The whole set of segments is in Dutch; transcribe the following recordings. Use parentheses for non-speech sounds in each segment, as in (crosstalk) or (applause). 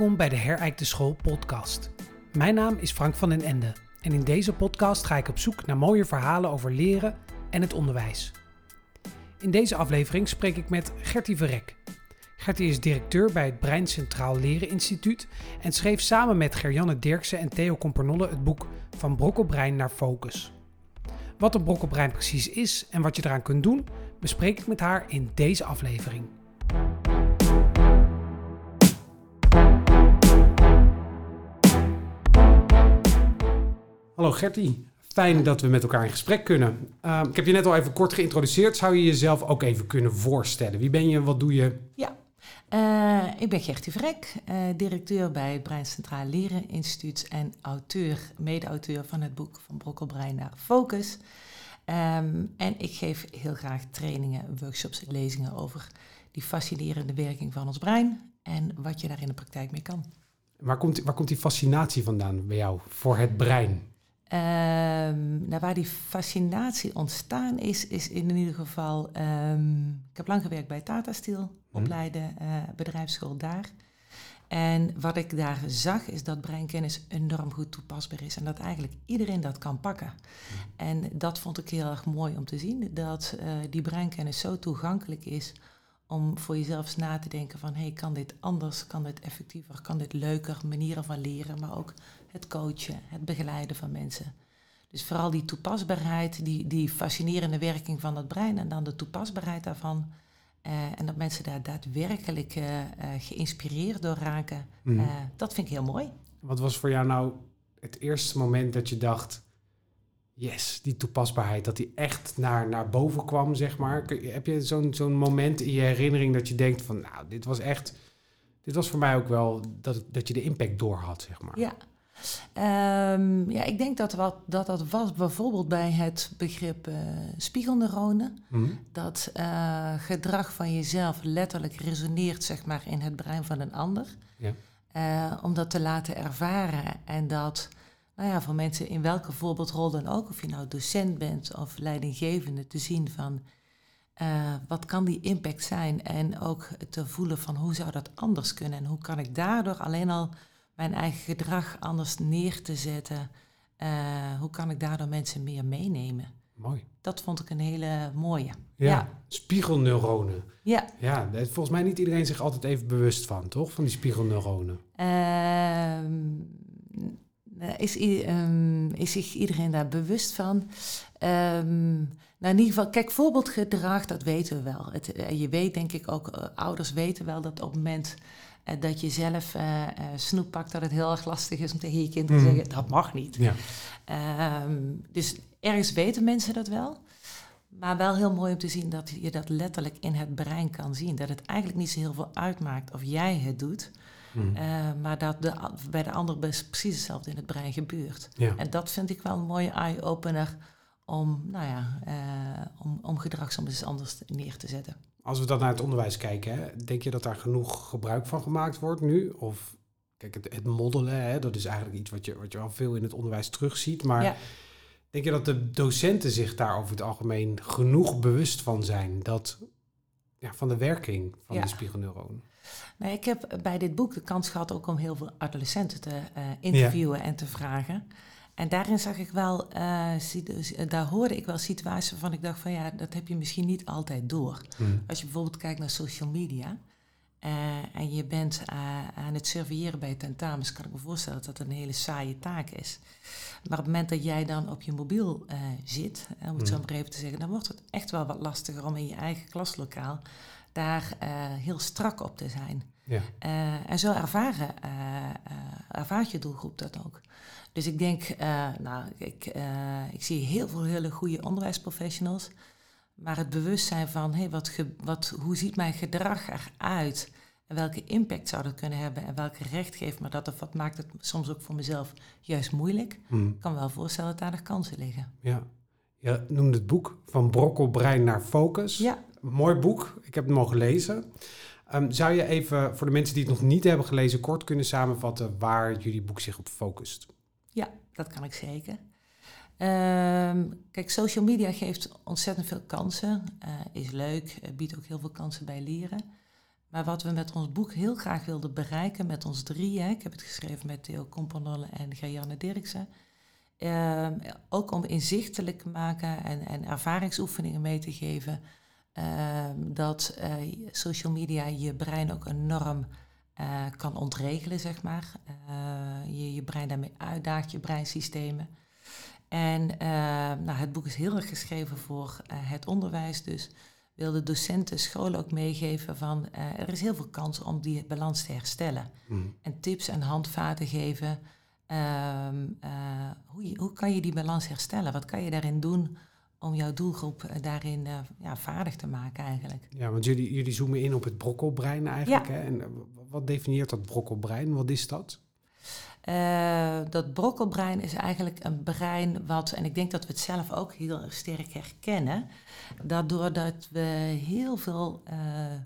Welkom bij de Herijkte School podcast. Mijn naam is Frank van den Ende en in deze podcast ga ik op zoek naar mooie verhalen over leren en het onderwijs. In deze aflevering spreek ik met Gertie Verrek. Gertie is directeur bij het Brein Centraal Leren Instituut en schreef samen met Gerjanne Dirksen en Theo Compernolle het boek Van Brokkelbrein naar Focus. Wat een brokkelbrein precies is en wat je eraan kunt doen, bespreek ik met haar in deze aflevering. Hallo Gertie, fijn dat we met elkaar in gesprek kunnen. Uh, ik heb je net al even kort geïntroduceerd. Zou je jezelf ook even kunnen voorstellen? Wie ben je, wat doe je? Ja, uh, ik ben Gertie Vrek, uh, directeur bij het Brein Centraal Leren Instituut en auteur, mede-auteur van het boek Van Brokkelbrein naar Focus. Um, en ik geef heel graag trainingen, workshops en lezingen over die fascinerende werking van ons brein en wat je daar in de praktijk mee kan. Waar komt, waar komt die fascinatie vandaan bij jou voor het brein? Um, nou, waar die fascinatie ontstaan is, is in ieder geval. Um, ik heb lang gewerkt bij Tata Steel, mm. opleiden, uh, bedrijfsschool daar. En wat ik daar zag, is dat breinkennis enorm goed toepasbaar is en dat eigenlijk iedereen dat kan pakken. Mm. En dat vond ik heel erg mooi om te zien, dat uh, die breinkennis zo toegankelijk is om voor jezelf eens na te denken van, hey, kan dit anders, kan dit effectiever, kan dit leuker, manieren van leren, maar ook het coachen, het begeleiden van mensen. Dus vooral die toepasbaarheid, die, die fascinerende werking van het brein en dan de toepasbaarheid daarvan. Uh, en dat mensen daar daadwerkelijk uh, uh, geïnspireerd door raken, mm. dat vind ik heel mooi. Wat was voor jou nou het eerste moment dat je dacht, yes, die toepasbaarheid, dat die echt naar, naar boven kwam, zeg maar? Heb je zo'n zo'n moment in je herinnering dat je denkt van, nou, dit was echt, dit was voor mij ook wel dat, dat je de impact door had, zeg maar? Ja, Um, ja, ik denk dat, wat, dat dat was bijvoorbeeld bij het begrip uh, spiegelneuronen. Mm. Dat uh, gedrag van jezelf letterlijk resoneert zeg maar, in het brein van een ander. Ja. Uh, om dat te laten ervaren. En dat nou ja, voor mensen in welke voorbeeldrol dan ook, of je nou docent bent of leidinggevende, te zien van wat kan die impact zijn. En ook te voelen van hoe zou dat anders kunnen. En hoe kan ik daardoor alleen al mijn eigen gedrag anders neer te zetten. Uh, hoe kan ik daardoor mensen meer meenemen? Mooi. Dat vond ik een hele mooie. Ja, ja. spiegelneuronen. Ja. Ja, volgens mij niet iedereen zich altijd even bewust van, toch? Van die spiegelneuronen. Uh, is, um, is zich iedereen daar bewust van? Um, nou, in ieder geval, kijk, voorbeeldgedrag, dat weten we wel. Het, je weet denk ik ook, uh, ouders weten wel dat op het moment dat je zelf uh, snoep pakt, dat het heel erg lastig is om tegen je kind te mm. zeggen, dat mag niet. Ja. Um, dus ergens weten mensen dat wel. Maar wel heel mooi om te zien dat je dat letterlijk in het brein kan zien. Dat het eigenlijk niet zo heel veel uitmaakt of jij het doet. Mm. Uh, maar dat de, bij de ander precies hetzelfde in het brein gebeurt. Ja. En dat vind ik wel een mooie eye-opener om, nou ja, uh, om, om gedrag soms eens anders neer te zetten. Als we dan naar het onderwijs kijken, hè, denk je dat daar genoeg gebruik van gemaakt wordt nu? Of kijk, het, het moddelen, hè, dat is eigenlijk iets wat je, wat je al veel in het onderwijs terugziet. Maar ja. denk je dat de docenten zich daar over het algemeen genoeg bewust van zijn dat, ja, van de werking van ja. de spiegelneuronen? Nee, ik heb bij dit boek de kans gehad ook om heel veel adolescenten te uh, interviewen ja. en te vragen. En daarin zag ik wel, uh, daar hoorde ik wel situaties waarvan ik dacht van ja, dat heb je misschien niet altijd door. Mm. Als je bijvoorbeeld kijkt naar social media uh, en je bent uh, aan het surveilleren bij tentamens, kan ik me voorstellen dat dat een hele saaie taak is. Maar op het moment dat jij dan op je mobiel zit, om het mm. zo maar even te zeggen, dan wordt het echt wel wat lastiger om in je eigen klaslokaal daar heel strak op te zijn. Ja. en zo ervaren, ervaart je doelgroep dat ook. Dus ik denk, uh, nou, ik, uh, ik zie heel veel hele goede onderwijsprofessionals. Maar het bewustzijn van, hey, wat ge, wat, hoe ziet mijn gedrag eruit? En welke impact zou dat kunnen hebben? En welke recht geeft me dat? Of wat maakt het soms ook voor mezelf juist moeilijk? Hmm. Ik kan wel voorstellen dat daar nog kansen liggen. Ja, je noemde het boek Van Brokkelbrein naar Focus. Ja. Mooi boek, ik heb het mogen lezen. Um, zou je even voor de mensen die het nog niet hebben gelezen kort kunnen samenvatten waar jullie boek zich op focust? Ja, dat kan ik zeker. Um, kijk, social media geeft ontzettend veel kansen. Uh, is leuk, biedt ook heel veel kansen bij leren. Maar wat we met ons boek heel graag wilden bereiken, met ons drieën, ik heb het geschreven met Theo Komponolle en Gajanne Dirksen, ehm, ook om inzichtelijk te maken en, en ervaringsoefeningen mee te geven, ehm, dat uh, social media je brein ook enorm uh, kan ontregelen, zeg maar. Uh, je je brein daarmee uitdaagt, je breinsystemen. En nou, het boek is heel erg geschreven voor het onderwijs, dus wilde docenten, scholen ook meegeven van er is heel veel kans om die balans te herstellen. Mm. En tips en handvaten geven. Um, uh, hoe, je, hoe kan je die balans herstellen? Wat kan je daarin doen om jouw doelgroep uh, daarin ja, vaardig te maken eigenlijk? Ja, want jullie, jullie zoomen in op het brokkelbrein eigenlijk. Ja. Hè? En wat definieert dat brokkelbrein? Wat is dat? Uh, dat brokkelbrein is eigenlijk een brein wat, en ik denk dat we het zelf ook heel sterk herkennen, dat doordat we heel veel uh,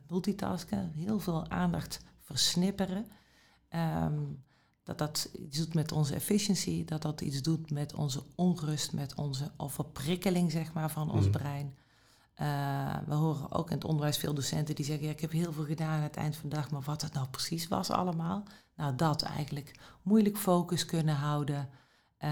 multitasken, heel veel aandacht versnipperen, um, dat dat iets doet met onze efficiëntie, dat dat iets doet met onze onrust, met onze overprikkeling zeg maar, van ons mm. brein. Uh, we horen ook in het onderwijs veel docenten die zeggen: ja, Ik heb heel veel gedaan aan het eind van de dag, maar wat het nou precies was allemaal. Nou, dat eigenlijk. Moeilijk focus kunnen houden, uh,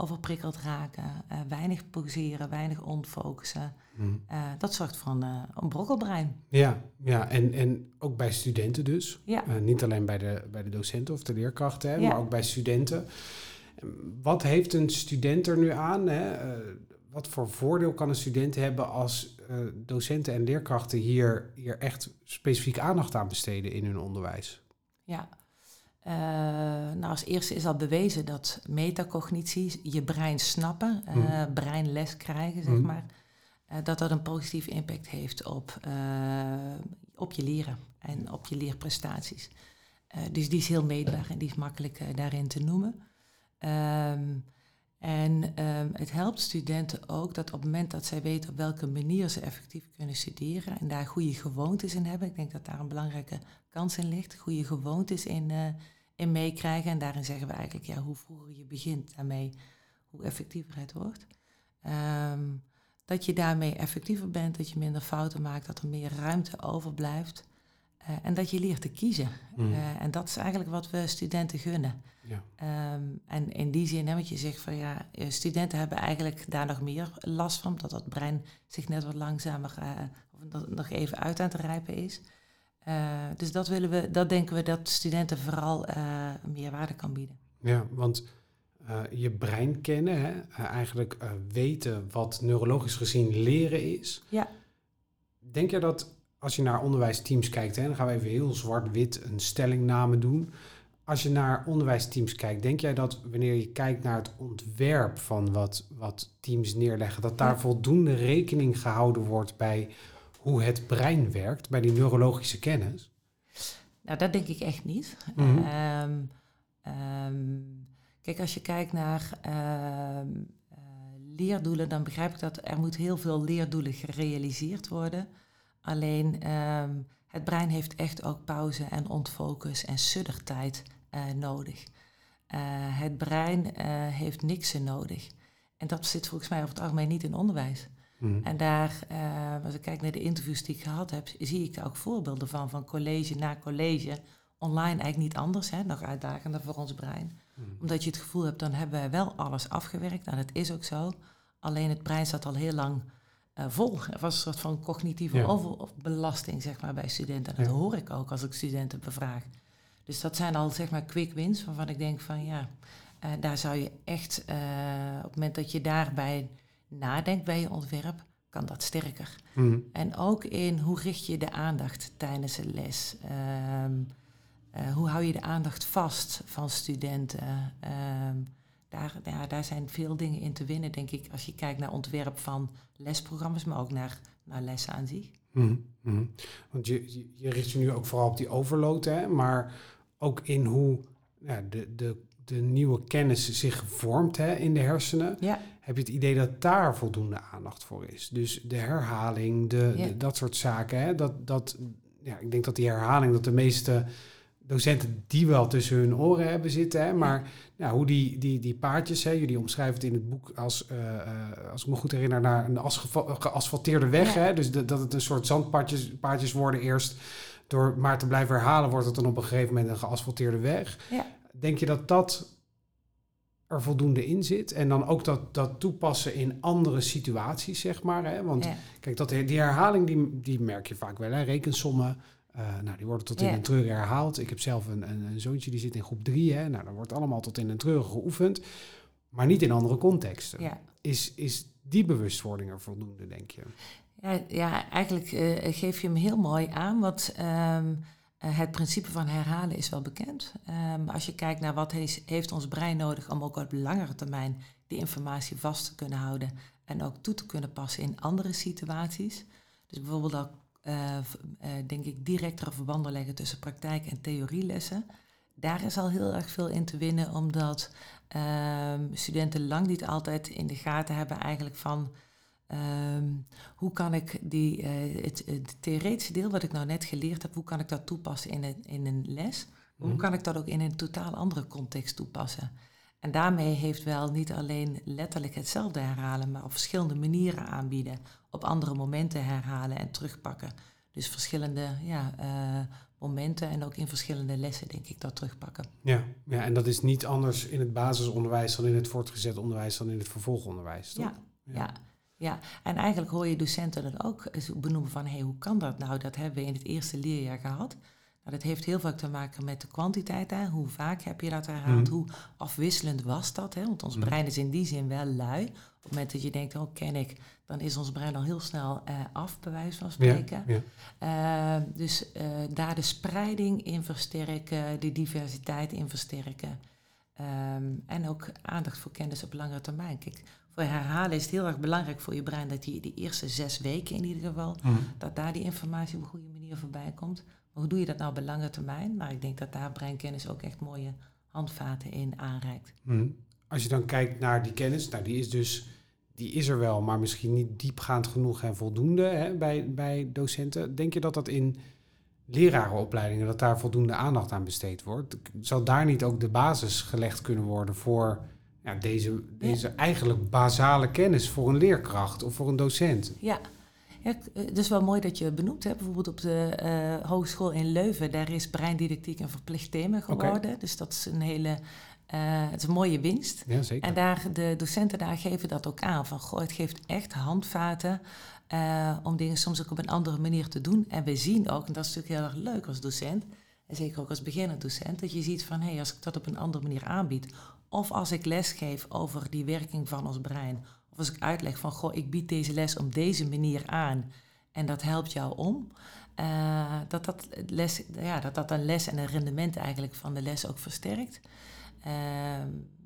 overprikkeld raken, uh, weinig poseren, weinig ontfocussen. Hmm. dat zorgt voor een, een brokkelbrein. Ja, ja en, en ook bij studenten dus. Ja. niet alleen bij de, bij de docenten of de leerkrachten, hè, ja. maar ook bij studenten. Wat heeft een student er nu aan? Hè? wat voor voordeel kan een student hebben als docenten en leerkrachten hier, hier echt specifiek aandacht aan besteden in hun onderwijs? Ja, uh, nou als eerste is al bewezen dat metacognitie, je brein snappen, uh, mm. breinles krijgen, zeg mm. maar, dat dat een positieve impact heeft op, op je leren en op je leerprestaties. dus die is heel meetbaar en die is makkelijk daarin te noemen. Um, en um, het helpt studenten ook dat op het moment dat zij weten op welke manier ze effectief kunnen studeren en daar goede gewoontes in hebben, ik denk dat daar een belangrijke kans in ligt, goede gewoontes in, uh, in meekrijgen. En daarin zeggen we eigenlijk, ja, hoe vroeger je begint daarmee, hoe effectiever het wordt. Um, dat je daarmee effectiever bent, dat je minder fouten maakt, dat er meer ruimte overblijft. Uh, en dat je leert te kiezen. Mm. Uh, en dat is eigenlijk wat we studenten gunnen. Ja. Um, en in die zin, hè, want je zegt van ja, eh, studenten hebben eigenlijk daar nog meer last van, dat dat brein zich net wat langzamer uh, of nog even uit aan het rijpen is. Uh, dus dat willen we, dat denken we dat studenten vooral meer waarde kan bieden. Ja, want je brein kennen, hè, eigenlijk weten wat neurologisch gezien leren is. Ja. Denk je dat als je naar onderwijsteams kijkt, hè, dan gaan we even heel zwart-wit een stellingname doen. Als je naar onderwijsteams kijkt, denk jij dat wanneer je kijkt naar het ontwerp van wat, wat teams neerleggen, dat daar voldoende rekening gehouden wordt bij hoe het brein werkt, bij die neurologische kennis? Nou, dat denk ik echt niet. Mhm. Ehm, ehm, kijk, als je kijkt naar ehm, eh, leerdoelen, dan begrijp ik dat er moet heel veel leerdoelen gerealiseerd worden. Alleen het brein heeft echt ook pauze en ontfocus en suddertijd uh, nodig. Uh, het brein heeft niksen nodig. En dat zit volgens mij over het algemeen niet in onderwijs. Mm. En daar, als ik kijk naar de interviews die ik gehad heb, zie ik ook voorbeelden van, van college na college. Online eigenlijk niet anders, hè, nog uitdagender voor ons brein. Mm. Omdat je het gevoel hebt, dan hebben we wel alles afgewerkt. Nou, dat is ook zo. Alleen het brein zat al heel lang vol. Er was een soort van cognitieve ja. overbelasting zeg maar, bij studenten. En dat hoor ik ook als ik studenten bevraag. Dus dat zijn al zeg maar quick wins waarvan ik denk van ja, uh, daar zou je echt uh, op het moment dat je daarbij nadenkt bij je ontwerp, kan dat sterker. Mm. En ook in hoe richt je de aandacht tijdens een les? Um, uh, hoe hou je de aandacht vast van studenten? Um, daar, daar zijn veel dingen in te winnen, denk ik, als je kijkt naar ontwerp van lesprogramma's, maar ook naar, naar lessen aan zich. Mm -hmm. Want je, je, richt je nu ook vooral op die overload, hè? maar ook in hoe ja, de, de, de nieuwe kennis zich vormt hè, in de hersenen. Ja. Heb je het idee dat daar voldoende aandacht voor is? Dus de herhaling, de, dat soort zaken. Hè, dat, dat, ja, ik denk dat die herhaling, dat de meeste docenten die wel tussen hun oren hebben zitten. Hè, maar ja. hoe die, die, die paardjes, hè, jullie omschrijven het in het boek als, uh, als ik me goed herinner, naar een geasfalteerde weg. Hè, dus dat het een soort zandpaardjes paardjes worden eerst. Door maar te blijven herhalen, wordt het dan op een gegeven moment een geasfalteerde weg. Ja. Denk je dat dat er voldoende in zit. En dan ook dat, dat toepassen in andere situaties, zeg maar. Hè? Want kijk, dat, die herhaling die, die merk je vaak wel. Hè? Rekensommen, uh, nou, die worden tot in een treur herhaald. Ik heb zelf een, een, een, zoontje die zit in groep drie. Hè? Nou, dan wordt allemaal tot in een treur geoefend. Maar niet in andere contexten. Ja. Is, is die bewustwording er voldoende, denk je? Ja, ja eigenlijk uh, geef je hem heel mooi aan. Want... Um, uh, het principe van herhalen is wel bekend. Um, als je kijkt naar wat heeft, ons brein nodig om ook op langere termijn die informatie vast te kunnen houden en ook toe te kunnen passen in andere situaties. Dus bijvoorbeeld ook, uh, uh, denk ik, directere verbanden leggen tussen praktijk en theorielessen. Daar is al heel erg veel in te winnen, omdat ehm, studenten lang niet altijd in de gaten hebben eigenlijk van Ehm, hoe kan ik die, uh, het, het, theoretische deel wat ik nou net geleerd heb, hoe kan ik dat toepassen in een, in een les? Hoe mhm. kan ik dat ook in een totaal andere context toepassen? En daarmee heeft wel niet alleen letterlijk hetzelfde herhalen, maar op verschillende manieren aanbieden, op andere momenten herhalen en terugpakken. Dus verschillende ja, uh, momenten en ook in verschillende lessen, denk ik, dat terugpakken. Ja, ja, en dat is niet anders in het basisonderwijs dan in het voortgezet onderwijs dan in het vervolgonderwijs, toch? ja. ja. Ja, en eigenlijk hoor je docenten dan ook benoemen van, hé, hey, hoe kan dat nou? Dat hebben we in het eerste leerjaar gehad. Nou, dat heeft heel vaak te maken met de kwantiteit. Hè? Hoe vaak heb je dat herhaald? Mhm. Hoe afwisselend was dat? Hè? Want ons mhm. brein is in die zin wel lui. Op het moment dat je denkt, oh, ken ik, dan is ons brein al heel snel uh, af, bij wijze van spreken. Ja, ja. Uh, dus uh, daar de spreiding in versterken, de diversiteit in versterken. Um, en ook aandacht voor kennis op langere termijn. Kijk, voor herhalen is het heel erg belangrijk voor je brein dat die, die eerste zes weken in ieder geval, mhm. dat daar die informatie op een goede manier voorbij komt. Maar hoe doe je dat nou op lange termijn? Maar ik denk dat daar breinkennis ook echt mooie handvaten in aanreikt. Mhm. Als je dan kijkt naar die kennis, nou die is dus die is er wel, maar misschien niet diepgaand genoeg en voldoende hè, bij, bij docenten. Denk je dat dat in lerarenopleidingen, dat daar voldoende aandacht aan besteed wordt? Zal daar niet ook de basis gelegd kunnen worden voor ja, deze, deze eigenlijk basale kennis voor een leerkracht of voor een docent. Ja. ja, het is wel mooi dat je benoemt. Hè? Bijvoorbeeld op de uh, hogeschool in Leuven, daar is breindidactiek een verplicht thema geworden. Dus dat is een hele uh, het is een mooie winst. Ja, zeker. En daar, de docenten daar geven dat ook aan. Van, goh, het geeft echt handvaten uh, om dingen soms ook op een andere manier te doen. En we zien ook, en dat is natuurlijk heel erg leuk als docent... en zeker ook als beginnend docent... dat je ziet van, hé, hey, als ik dat op een andere manier aanbied... Of als ik les geef over die werking van ons brein. Of als ik uitleg van, goh, ik bied deze les op deze manier aan en dat helpt jou om. Uh, dat, dat, les, ja, dat dat een les en een rendement eigenlijk van de les ook versterkt. Uh,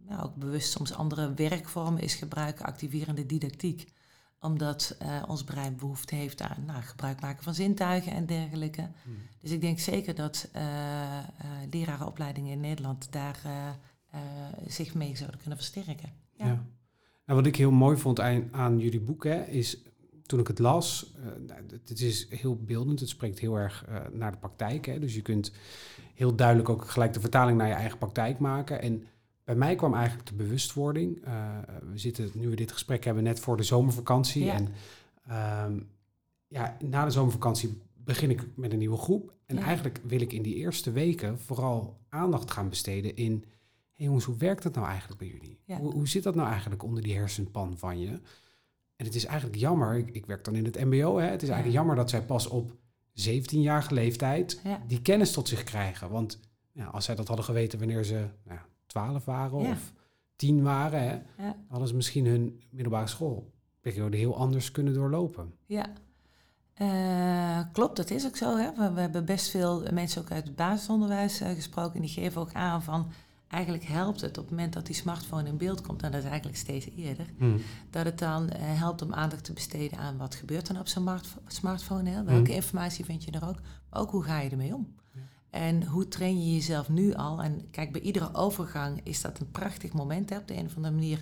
nou, ook bewust soms andere werkvormen is gebruiken, activerende didactiek. Omdat uh, ons brein behoefte heeft aan nou, gebruik maken van zintuigen en dergelijke. Hmm. Dus ik denk zeker dat lerarenopleidingen in Nederland daar uh, zich mee zouden kunnen versterken. Ja. ja. Nou, wat ik heel mooi vond aan, aan jullie boek, hè, is toen ik het las, uh, het is heel beeldend, het spreekt heel erg uh, naar de praktijk. Hè, dus je kunt heel duidelijk ook gelijk de vertaling naar je eigen praktijk maken. En bij mij kwam eigenlijk de bewustwording. Uh, we zitten, nu we dit gesprek hebben, net voor de zomervakantie. Ja. En uh, ja, na de zomervakantie begin ik met een nieuwe groep. En ja. eigenlijk wil ik in die eerste weken vooral aandacht gaan besteden in hey jongens, hoe werkt dat nou eigenlijk bij jullie? Hoe, hoe, zit dat nou eigenlijk onder die hersenpan van je? En het is eigenlijk jammer, ik, ik werk dan in het mbo, hè, het is eigenlijk jammer dat zij pas op 17-jarige leeftijd die kennis tot zich krijgen. Want ja, als zij dat hadden geweten wanneer ze nou, 12 waren of 10 waren, hè, hadden ze misschien hun middelbare schoolperiode heel anders kunnen doorlopen. Ja, uh, klopt, dat is ook zo. Hè? We, we, hebben best veel mensen ook uit het basisonderwijs uh, gesproken. En die geven ook aan van eigenlijk helpt het op het moment dat die smartphone in beeld komt, en dat is eigenlijk steeds eerder, hmm. dat het dan uh, helpt om aandacht te besteden aan wat gebeurt er op zo'n smartphone. Hè? Welke hmm. informatie vind je er ook, maar ook hoe ga je ermee om? En hoe train je jezelf nu al? En kijk, bij iedere overgang is dat een prachtig moment. Hè? Op de een of andere manier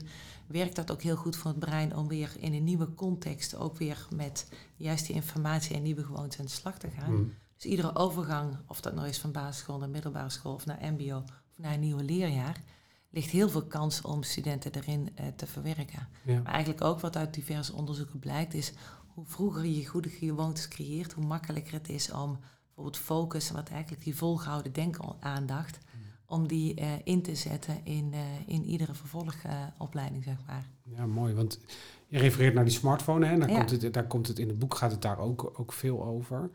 werkt dat ook heel goed voor het brein om weer in een nieuwe context ook weer met juist die informatie en nieuwe gewoontes aan de slag te gaan. Hmm. Dus iedere overgang, of dat nou is van basisschool naar middelbare school of naar MBO naar een nieuwe leerjaar, ligt heel veel kans om studenten erin uh, te verwerken. Ja. Maar eigenlijk ook wat uit diverse onderzoeken blijkt, is hoe vroeger je goede gewoontes creëert, hoe makkelijker het is om bijvoorbeeld focus, wat eigenlijk die volgehouden denkaandacht, om die uh, in te zetten in, uh, in iedere vervolgopleiding, zeg maar. Ja, mooi, want je refereert naar die smartphone, hè? Daar, komt het, daar komt het in het boek, gaat het daar ook, ook veel over.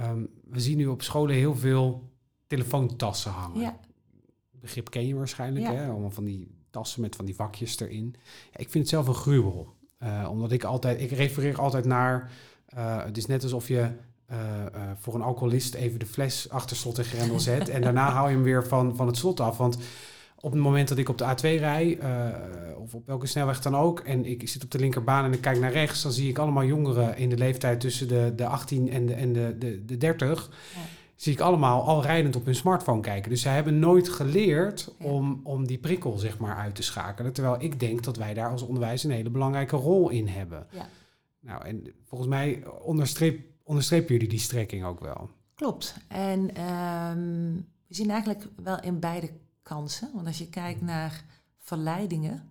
Um, we zien nu op scholen heel veel telefoontassen hangen. Ja. Begrip ken je waarschijnlijk, hè? Allemaal van die tassen met van die vakjes erin. Ja, ik vind het zelf een gruwel. Uh, omdat ik altijd, ik refereer altijd naar, uh, het is net alsof je uh, voor een alcoholist even de fles achter slot en grendel zet. en daarna (laughs) hou je hem weer van, van het slot af. Want op het moment dat ik op de A2 rij, of op welke snelweg dan ook, en ik zit op de linkerbaan en ik kijk naar rechts, dan zie ik allemaal jongeren in de leeftijd tussen de, de 18 en de, en de, de, de 30. Ja zie ik allemaal al rijdend op hun smartphone kijken. Dus zij hebben nooit geleerd om, om die prikkel zeg maar uit te schakelen. Terwijl ik denk dat wij daar als onderwijs een hele belangrijke rol in hebben. Ja. Nou, en volgens mij onderstreep, onderstrepen jullie die strekking ook wel. Klopt. En ehm, we zien eigenlijk wel in beide kansen. Want als je kijkt naar verleidingen,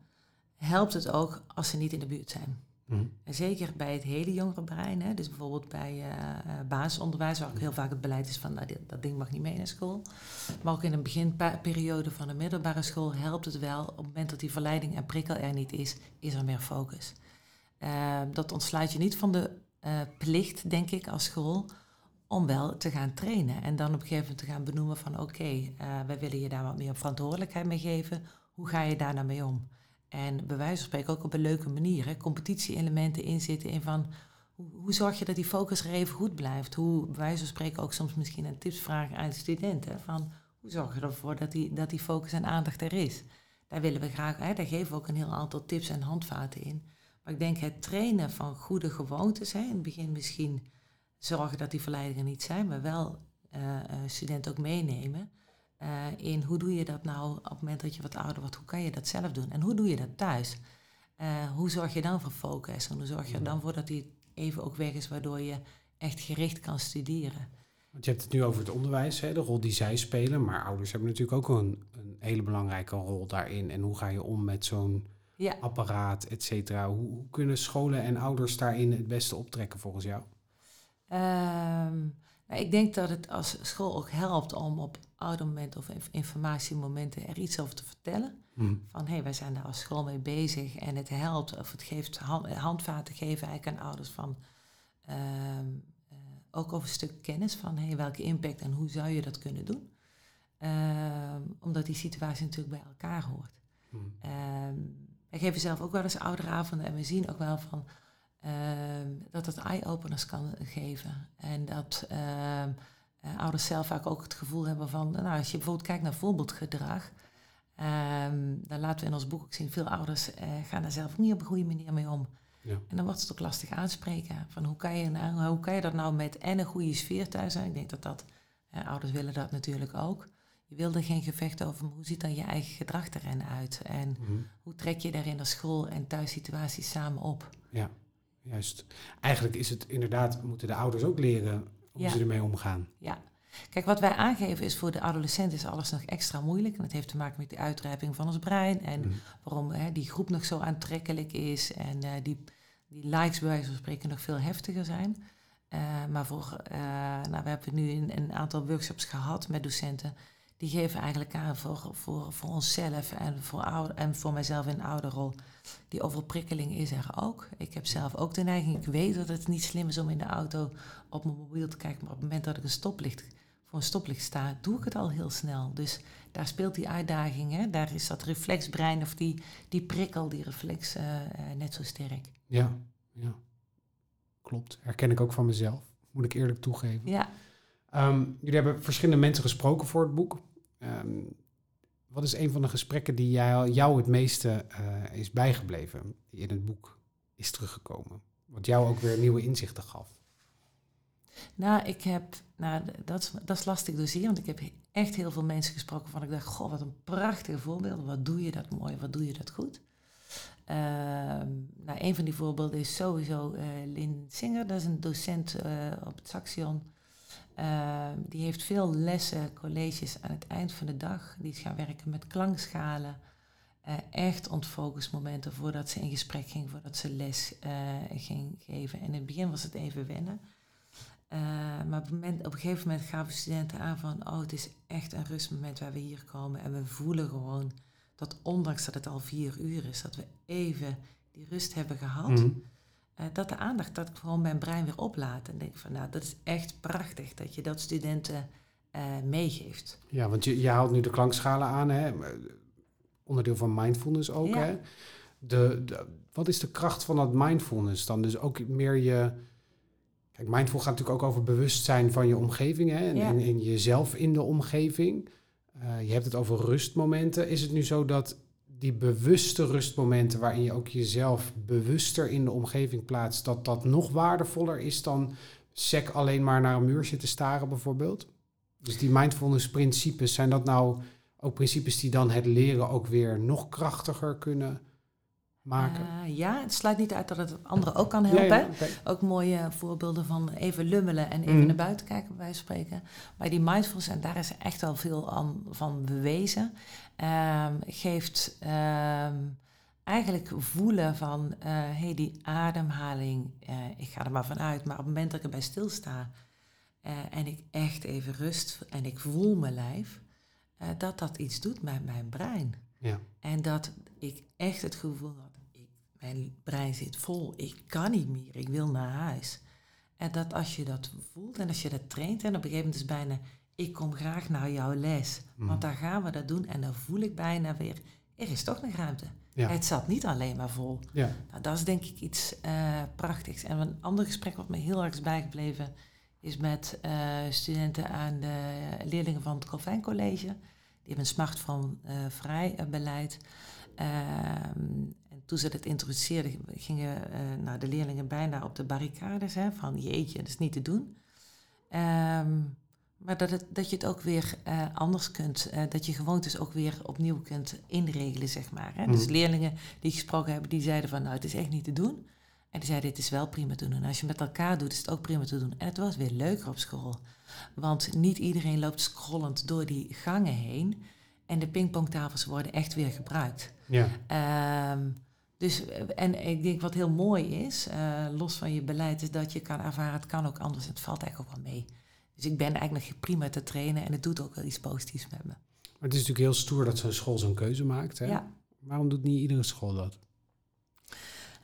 helpt het ook als ze niet in de buurt zijn. Mhm. En zeker bij het hele jongere brein, hè, dus bijvoorbeeld bij uh, basisonderwijs, waar ook heel vaak het beleid is van nou, dat ding mag niet mee naar school. Maar ook in een beginperiode van de middelbare school helpt het wel. Op het moment dat die verleiding en prikkel er niet is, is er meer focus. Uh, dat ontsluit je niet van de uh, plicht, denk ik, als school, om wel te gaan trainen. En dan op een gegeven moment te gaan benoemen van oké, wij willen je daar wat meer verantwoordelijkheid mee geven. Hoe ga je daar nou mee om? En bij wijze van spreken ook op een leuke manier. Competitie-elementen inzitten in van hoe, zorg je dat die focus er even goed blijft? Hoe bij wijze van spreken ook soms misschien een tips vragen aan de studenten. Van hoe zorg je ervoor dat die, dat die focus en aandacht er is? Daar willen we graag, hè, daar geven we ook een heel aantal tips en handvaten in. Maar ik denk het trainen van goede gewoontes, hè, in het begin misschien zorgen dat die verleidingen niet zijn, maar wel uh, studenten ook meenemen. Uh, in hoe doe je dat nou op het moment dat je wat ouder wordt, hoe kan je dat zelf doen en hoe doe je dat thuis? Uh, hoe zorg je dan voor focus en hoe zorg je er dan voor dat die even ook weg is, waardoor je echt gericht kan studeren? Want je hebt het nu over het onderwijs, hè, de rol die zij spelen, maar ouders hebben natuurlijk ook een, een hele belangrijke rol daarin. En hoe ga je om met zo'n ja. apparaat, et cetera? Hoe, hoe, kunnen scholen en ouders daarin het beste optrekken volgens jou? Um, nou, ik denk dat het als school ook helpt om op oude momenten of informatiemomenten er iets over te vertellen. Hmm. Van hé, hey, wij zijn daar als school mee bezig en het helpt of het geeft handvaten geven eigenlijk aan ouders van ehm, eh, ook over een stuk kennis van hey, welke impact en hoe zou je dat kunnen doen. Ehm, omdat die situatie natuurlijk bij elkaar hoort. Hmm. Um, wij geven zelf ook wel eens ouderavonden en we zien ook wel van Ehm, dat het eye-openers kan geven. En dat ehm, eh, ouders zelf vaak ook het gevoel hebben van, nou, als je bijvoorbeeld kijkt naar voorbeeldgedrag, um, dan laten we in ons boek ook zien, veel ouders uh, gaan daar zelf niet op een goede manier mee om. Ja. En dan wordt het ook lastig aanspreken. Van hoe kan je, nou, hoe kan je dat nou met en een goede sfeer thuis zijn? Ik denk dat dat, ouders willen dat natuurlijk ook. Je wil er geen gevecht over, maar hoe ziet dan je eigen gedrag erin uit? En mhm. hoe trek je daar in de school en thuissituaties samen op? Ja. Juist. Eigenlijk is het inderdaad, moeten de ouders ook leren hoe ze ermee omgaan. Ja. Kijk, wat wij aangeven is voor de adolescent is alles nog extra moeilijk. En dat heeft te maken met de uitrijping van ons brein. En mhm. waarom hè, die groep nog zo aantrekkelijk is. En uh, die, die likes bij wijze van spreken nog veel heftiger zijn. Uh, maar voor, uh, nou, we hebben nu een, een, aantal workshops gehad met docenten. Die geven eigenlijk aan voor, voor, voor onszelf en voor, ouder, en voor mijzelf in een ouderrol die overprikkeling is er ook. Ik heb zelf ook de neiging, ik weet dat het niet slim is om in de auto op mijn mobiel te kijken, maar op het moment dat ik een stoplicht, voor een stoplicht sta, doe ik het al heel snel. Dus daar speelt die uitdaging, hè? daar is dat reflexbrein of die, die prikkel, die reflex uh, net zo sterk. Ja, ja, klopt. Herken ik ook van mezelf, moet ik eerlijk toegeven. Ja. Um, jullie hebben verschillende mensen gesproken voor het boek. Um, wat is een van de gesprekken die jou, jou het meeste uh, is bijgebleven, die in het boek is teruggekomen? Wat jou ook weer nieuwe inzichten gaf? Nou, ik heb, nou, dat, is lastig doseren, want ik heb echt heel veel mensen gesproken van ik dacht, goh, wat een prachtige voorbeeld. Wat doe je dat mooi, wat doe je dat goed. Uh, nou, een van die voorbeelden is sowieso uh, Lynn Singer, dat is een docent uh, op het Saxion. Ehm, die heeft veel lessen, colleges aan het eind van de dag. Die is gaan werken met klankschalen. Uh, echt ontfocusmomenten voordat ze in gesprek ging, voordat ze les uh, ging geven. En in het begin was het even wennen. Uh, maar op, een gegeven moment gaven studenten aan van, oh, het is echt een rustmoment waar we hier komen. En we voelen gewoon dat ondanks dat het al vier uur is, dat we even die rust hebben gehad. Mhm. Uh, dat de aandacht, dat ik gewoon mijn brein weer oplaat. En denk van, nou, dat is echt prachtig dat je dat studenten uh, meegeeft. Ja, want je, je haalt nu de klankschalen aan, hè? onderdeel van mindfulness ook. Ja. Hè? De, de, wat is de kracht van dat mindfulness dan? Dus ook meer je Kijk, mindful gaat natuurlijk ook over bewustzijn van je omgeving hè? En, en, jezelf in de omgeving. Uh, je hebt het over rustmomenten. Is het nu zo dat die bewuste rustmomenten, waarin je ook jezelf bewuster in de omgeving plaatst, dat dat nog waardevoller is dan sec alleen maar naar een muur zitten staren, bijvoorbeeld? Dus die mindfulness principes, zijn dat nou ook principes die dan het leren ook weer nog krachtiger kunnen maken? Uh, ja, het sluit niet uit dat het anderen ook kan helpen. Ook mooie voorbeelden van even lummelen en even mhm. naar buiten kijken, bij spreken. Maar die mindfulness, en daar is echt al veel aan, van bewezen, um, geeft um, eigenlijk voelen van, uh, hey, die ademhaling, uh, ik ga er maar vanuit, maar op het moment dat ik erbij stilsta en ik echt even rust en ik voel mijn lijf, dat dat iets doet met mijn brein. Ja. En dat ik echt het gevoel had, mijn brein zit vol, ik kan niet meer, ik wil naar huis. En dat als je dat voelt en als je dat traint, en op een gegeven moment is bijna, ik kom graag naar jouw les, mm. want daar gaan we dat doen. En dan voel ik bijna weer, er is toch nog ruimte. Het zat niet alleen maar vol. Ja. Nou, dat is denk ik iets uh, prachtigs. En een ander gesprek wat me heel erg is bijgebleven, is met uh, studenten aan de leerlingen van het Calvijn College. Die hebben een smartphone uh, vrij beleid. Ehm, toen ze dat introduceerden, gingen uh, nou, de leerlingen bijna op de barricades. Hè, van jeetje, dat is niet te doen. Ehm, maar dat, het, dat je het ook weer uh, anders kunt, uh, dat je gewoontes ook weer opnieuw kunt inregelen, zeg maar. Hè. Dus mhm. leerlingen die gesproken hebben, die zeiden van nou, het is echt niet te doen. En die zeiden, het is wel prima te doen. En als je met elkaar doet, is het ook prima te doen. En het was weer leuker op school. Want niet iedereen loopt scrollend door die gangen heen. En de pingpongtafels worden echt weer gebruikt. Ja. Um, dus, eh, en ik denk wat heel mooi is, uh, los van je beleid, is dat je kan ervaren, het kan ook anders. Het valt eigenlijk ook wel mee. Dus ik ben eigenlijk nog prima te trainen en het doet ook wel iets positiefs met me. Maar het is natuurlijk heel stoer dat zo'n school zo'n keuze maakt. Hè? Ja. Waarom doet niet iedere school dat?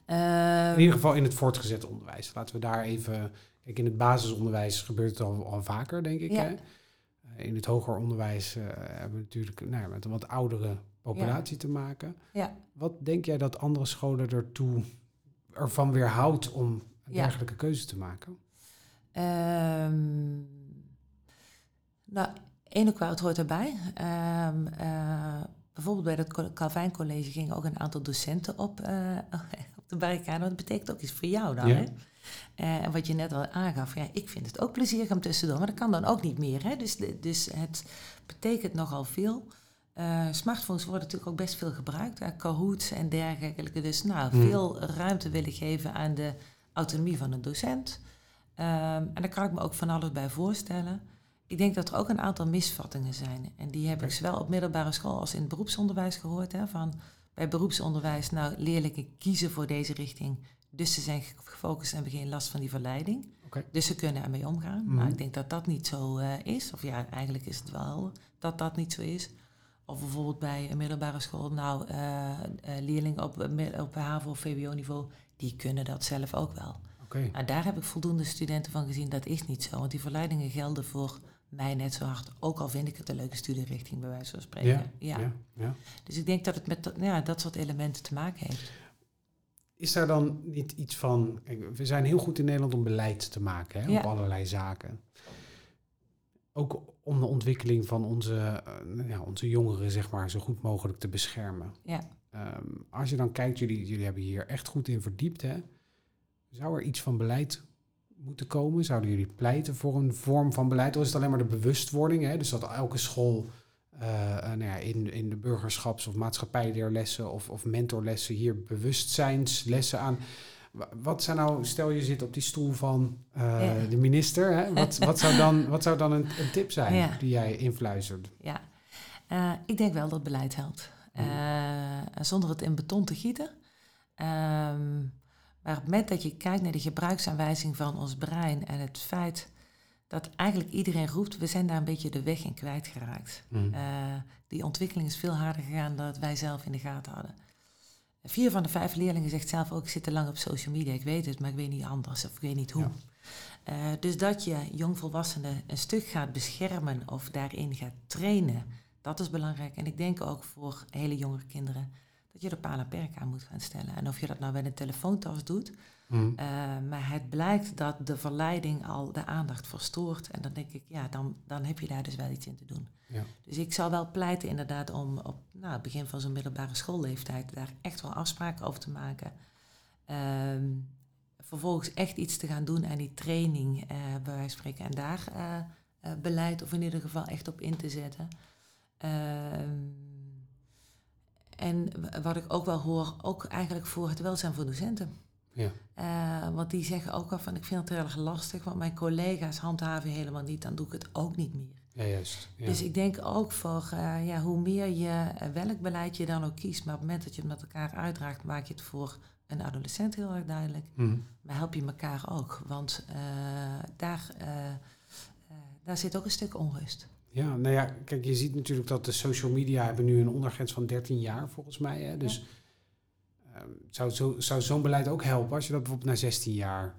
in ieder geval in het voortgezet onderwijs. Laten we daar even. Kijk, in het basisonderwijs gebeurt het al, al vaker, denk ik. Ja. Hè? Eh, in het hoger onderwijs uh, hebben we natuurlijk nou, met een wat oudere populatie te maken. Ja. Wat denk jij dat andere scholen ertoe ervan weerhoudt om een dergelijke keuze te maken? Um, nou, ene kwaad hoort erbij. Um, uh, bijvoorbeeld bij het Calvijn College gingen ook een aantal docenten op, uh, (laughs) op de barricade. Dat betekent ook iets voor jou dan. Hè? Uh, en wat je net al aangaf, ja, ik vind het ook plezierig om tussendoor, maar dat kan dan ook niet meer. Hè? Dus, dus het betekent nogal veel. Uh, smartphones worden natuurlijk ook best veel gebruikt, Kahoots en dergelijke. Dus nou, hmm. veel ruimte willen geven aan de autonomie van een docent. Um, en daar kan ik me ook van alles bij voorstellen. Ik denk dat er ook een aantal misvattingen zijn. En die heb ik zowel op middelbare school als in het beroepsonderwijs gehoord. Hè, van bij beroepsonderwijs, nou, leerlingen kiezen voor deze richting. Dus ze zijn gefocust en hebben geen last van die verleiding. Okay. Dus ze kunnen ermee omgaan. Maar hmm. ik denk dat dat niet zo uh, is. Of ja, eigenlijk is het wel dat dat niet zo is. Of bijvoorbeeld bij een middelbare school, nou, uh, leerlingen op, op HAVO of VWO-niveau, die kunnen dat zelf ook wel. Okay. En daar heb ik voldoende studenten van gezien, dat is niet zo. Want die verleidingen gelden voor mij net zo hard. Ook al vind ik het een leuke studierichting, bij wijze van spreken. Ja, ja. ja, Dus ik denk dat het met dat, ja, dat soort elementen te maken heeft. Is daar dan niet iets van... Kijk, we zijn heel goed in Nederland om beleid te maken hè, op allerlei zaken. Ook om de ontwikkeling van onze, uh, ja, onze jongeren zeg maar, zo goed mogelijk te beschermen. Ja. Um, als je dan kijkt, jullie, jullie hebben hier echt goed in verdiept. Hè? Zou er iets van beleid moeten komen? Zouden jullie pleiten voor een vorm van beleid? Of is het alleen maar de bewustwording? Hè? Dus dat elke school uh, nou ja, in, in de burgerschaps- of maatschappijleerlessen of, of mentorlessen hier bewustzijnslessen aan Wat zou nou, stel je zit op die stoel van de minister, hè? Wat, wat, zou dan, wat zou dan een, een tip zijn die jij influistert? Ja, ik denk wel dat beleid helpt. Mm. zonder het in beton te gieten. Ehm, maar op het moment dat je kijkt naar de gebruiksaanwijzing van ons brein en het feit dat eigenlijk iedereen roept, we zijn daar een beetje de weg in kwijtgeraakt. Mm. Die ontwikkeling is veel harder gegaan dan wij zelf in de gaten hadden. Vier van de vijf leerlingen zegt zelf ook, ik zit te lang op social media, ik weet het, maar ik weet niet anders of ik weet niet hoe. Uh, dus dat je jongvolwassenen een stuk gaat beschermen of daarin gaat trainen, dat is belangrijk. En ik denk ook voor hele jonge kinderen dat je er paal en perk aan moet gaan stellen. En of je dat nou bij een telefoontas doet, mm. uh, maar het blijkt dat de verleiding al de aandacht verstoort. En dan denk ik, ja, dan, dan heb je daar dus wel iets in te doen. Ja. Dus ik zou wel pleiten inderdaad om op nou, het begin van zo'n middelbare schoolleeftijd daar echt wel afspraken over te maken. Ehm, vervolgens echt iets te gaan doen aan die training, uh, bij wijze van spreken, en daar uh, beleid of in ieder geval echt op in te zetten. Ehm, en wat ik ook wel hoor, ook eigenlijk voor het welzijn van docenten. Ja. Uh, want die zeggen ook wel van, ik vind het heel erg lastig, want mijn collega's handhaven helemaal niet, dan doe ik het ook niet meer. Ja, juist. Ja. Dus ik denk ook voor, uh, ja, hoe meer je, uh, welk beleid je dan ook kiest, maar op het moment dat je het met elkaar uitdraagt, maak je het voor een adolescent heel erg duidelijk. Mm. Maar help je elkaar ook, want daar, daar zit ook een stuk onrust. Ja, nou ja, kijk, je ziet natuurlijk dat de social media hebben nu een ondergrens van 13 jaar volgens mij. Hè? Dus ja. Um, zou, zo, zou zo'n beleid ook helpen als je dat bijvoorbeeld naar 16 jaar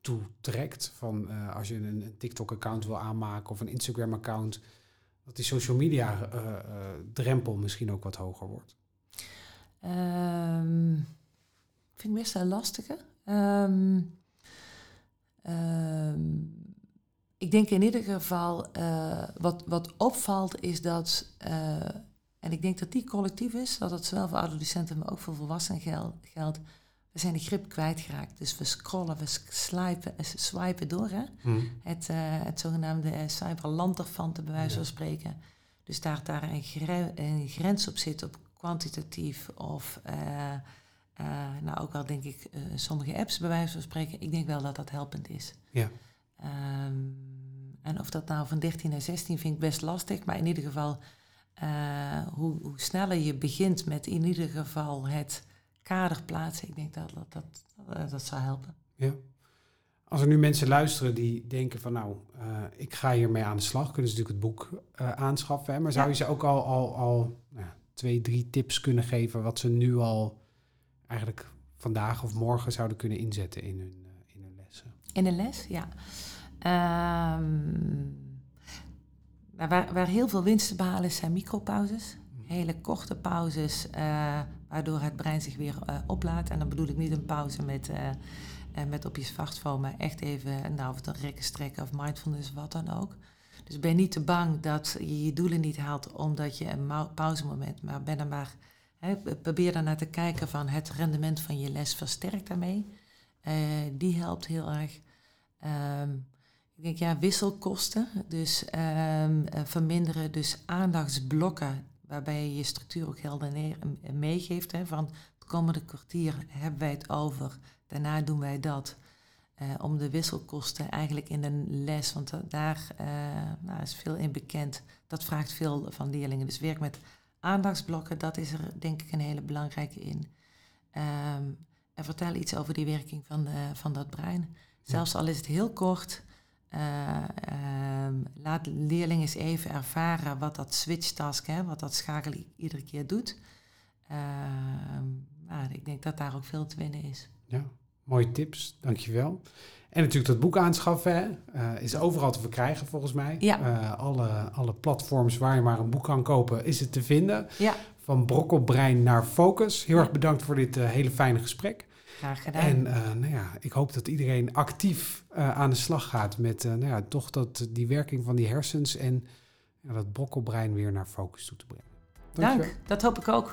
toetrekt? Van uh, als je een, TikTok-account wil aanmaken of een Instagram-account, dat die social media uh, uh, drempel misschien ook wat hoger wordt? Um, vind ik best wel lastige. Um, ik denk in ieder geval, wat, wat opvalt is dat, en ik denk dat die collectief is, dat het zowel voor adolescenten, maar ook voor volwassenen geld, geldt. We zijn de grip kwijtgeraakt. Dus we scrollen, we swipen, eh, swipen door. Hè? Hmm. Het, uh, het zogenaamde uh, cyberlanterfanten, bij wijze van spreken. Dus daar, daar een, gre een, grens op zit, op kwantitatief of... nou, ook al denk ik sommige apps, bij wijze van spreken. Ik denk wel dat dat helpend is. Ja. Um, en of dat nou van 13 naar 16 vind ik best lastig, maar in ieder geval uh, hoe, hoe, sneller je begint met in ieder geval het kader plaatsen, ik denk dat dat, dat, dat, dat zou helpen. Ja. Als er nu mensen luisteren die denken van nou, uh, ik ga hiermee aan de slag, kunnen ze natuurlijk het boek uh, aanschaffen. Hè? Maar zou je ze ook al, al, al nou, twee, drie tips kunnen geven wat ze nu al eigenlijk vandaag of morgen zouden kunnen inzetten in hun, in hun lessen? In een les, ja. Um, waar, waar, heel veel winst te behalen is, zijn micropauzes. Hele korte pauzes, uh, waardoor het brein zich weer uh, oplaadt. En dan bedoel ik niet een pauze met, uh, met op je smartphone, maar echt even, nou, of het een rekken strekken of mindfulness, wat dan ook. Dus ben niet te bang dat je je doelen niet haalt omdat je een pauzemoment, maar ben er maar, hè, probeer dan naar te kijken van het rendement van je les versterkt daarmee. die helpt heel erg. Um, ik denk ja, wisselkosten. Dus um, verminderen dus aandachtsblokken. Waarbij je je structuur ook helder meegeeft. Hè, van het komende kwartier hebben wij het over. Daarna doen wij dat. Uh, om de wisselkosten eigenlijk in een les. Want daar uh, nou, is veel in bekend. Dat vraagt veel van leerlingen. Dus werk met aandachtsblokken. Dat is er denk ik een hele belangrijke in. Um, en vertel iets over die werking van, de, van dat brein. Zelfs al is het heel kort. Uh, laat leerlingen eens even ervaren wat dat switch task, hè, wat dat schakelen iedere keer doet. Uh, nou, ik denk dat daar ook veel te winnen is. Ja, mooie tips, dankjewel. En natuurlijk dat boek aanschaffen uh, is overal te verkrijgen volgens mij. Ja. Uh, alle, alle platforms waar je maar een boek kan kopen is het te vinden. Ja. Van brokkelbrein naar focus. Heel erg bedankt voor dit hele fijne gesprek. Graag gedaan. En uh, nou ja, ik hoop dat iedereen actief uh, aan de slag gaat met uh, nou ja, toch dat, die werking van die hersens en dat brokkelbrein weer naar focus toe te brengen. Dank, dat hoop ik ook.